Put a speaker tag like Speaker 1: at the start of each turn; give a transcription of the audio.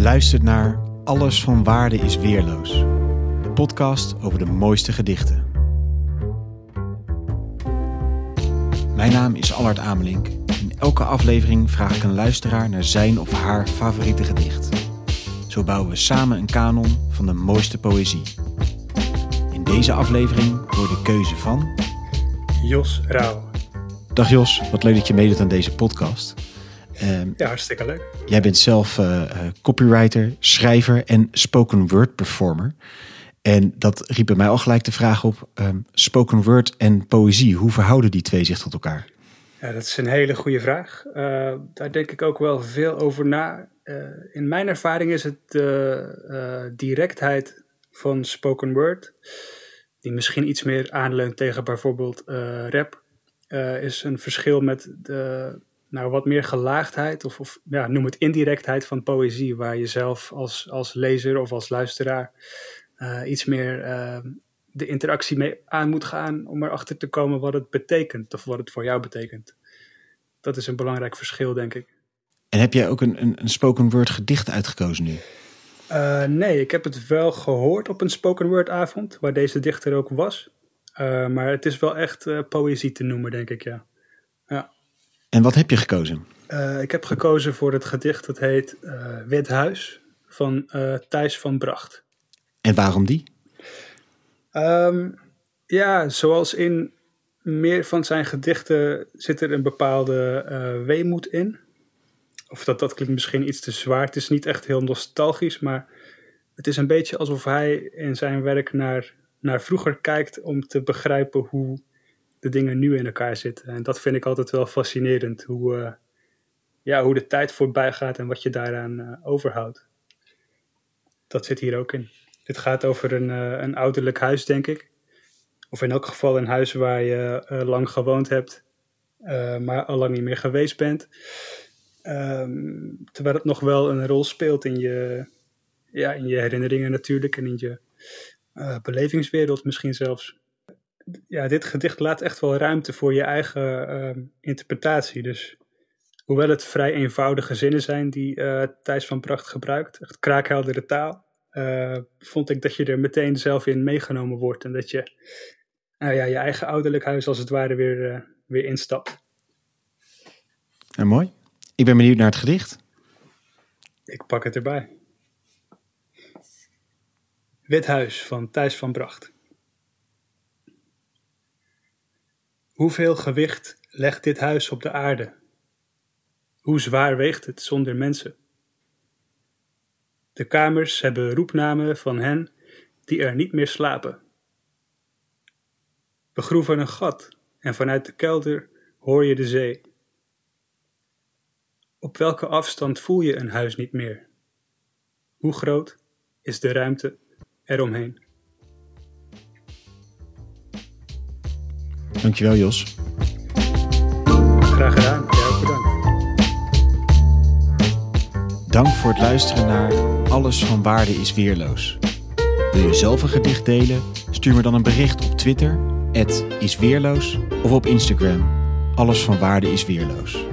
Speaker 1: luistert naar Alles van Waarde is Weerloos, de podcast over de mooiste gedichten. Mijn naam is Allard Amelink. In elke aflevering vraag ik een luisteraar naar zijn of haar favoriete gedicht. Zo bouwen we samen een kanon van de mooiste poëzie. In deze aflevering hoor de keuze van.
Speaker 2: Jos Rauw.
Speaker 1: Dag Jos, wat leuk dat je meedoet aan deze podcast.
Speaker 2: Ehm, ja, hartstikke leuk.
Speaker 1: Jij bent zelf uh, copywriter, schrijver en spoken word performer. En dat riep bij mij al gelijk de vraag op: um, spoken word en poëzie, hoe verhouden die twee zich tot elkaar?
Speaker 2: Ja, dat is een hele goede vraag. Uh, daar denk ik ook wel veel over na. Uh, in mijn ervaring is het de directheid van spoken word, die misschien iets meer aanleunt tegen bijvoorbeeld rap, is een verschil met de nou, wat meer gelaagdheid, of, of ja, noem het indirectheid van poëzie, waar je zelf als, als lezer of als luisteraar uh, iets meer uh, de interactie mee aan moet gaan om erachter te komen wat het betekent, of wat het voor jou betekent. Dat is een belangrijk verschil, denk ik.
Speaker 1: En heb jij ook een, een, een spoken word gedicht uitgekozen nu?
Speaker 2: Uh, nee, ik heb het wel gehoord op een spoken word avond, waar deze dichter ook was. maar het is wel echt poëzie te noemen, denk ik, ja. ja.
Speaker 1: En wat heb je gekozen?
Speaker 2: Uh, ik heb gekozen voor het gedicht dat heet uh, Wit Huis van uh, Thijs van Bracht.
Speaker 1: En waarom die?
Speaker 2: Um, ja, zoals in meer van zijn gedichten zit er een bepaalde weemoed in. Of dat, dat klinkt misschien iets te zwaar. Het is niet echt heel nostalgisch, maar het is een beetje alsof hij in zijn werk naar, naar vroeger kijkt om te begrijpen hoe de dingen nu in elkaar zitten. En dat vind ik altijd wel fascinerend, hoe, uh, ja, hoe de tijd voorbij gaat en wat je daaraan uh, overhoudt. Dat zit hier ook in. Dit gaat over een, uh, een ouderlijk huis, denk ik. Of in elk geval een huis waar je lang gewoond hebt, maar al lang niet meer geweest bent. Um, terwijl het nog wel een rol speelt in je, ja, in je herinneringen natuurlijk en in je belevingswereld misschien zelfs ja, dit gedicht laat echt wel ruimte voor je eigen uh, interpretatie. Dus hoewel het vrij eenvoudige zinnen zijn die uh, Thijs van Pracht gebruikt, echt kraakheldere taal, uh, vond ik dat je er meteen zelf in meegenomen wordt en dat je nou ja, je eigen ouderlijk huis als het ware weer, uh, weer instapt.
Speaker 1: En mooi. Ik ben benieuwd naar het gedicht.
Speaker 2: Ik pak het erbij. Wit Huis van Thijs van Bracht. Hoeveel gewicht legt dit huis op de aarde? Hoe zwaar weegt het zonder mensen? De kamers hebben roepnamen van hen die er niet meer slapen. We groeven een gat en vanuit de kelder hoor je de zee. Op welke afstand voel je een huis niet meer? Hoe groot is de ruimte eromheen?
Speaker 1: Dankjewel Jos.
Speaker 2: Graag gedaan. Ook bedankt.
Speaker 1: Dank voor het luisteren naar Alles van Waarde is Weerloos. Wil je zelf een gedicht delen? Stuur me dan een bericht op Twitter, isweerloos, of op Instagram, Alles van Waarde is Weerloos.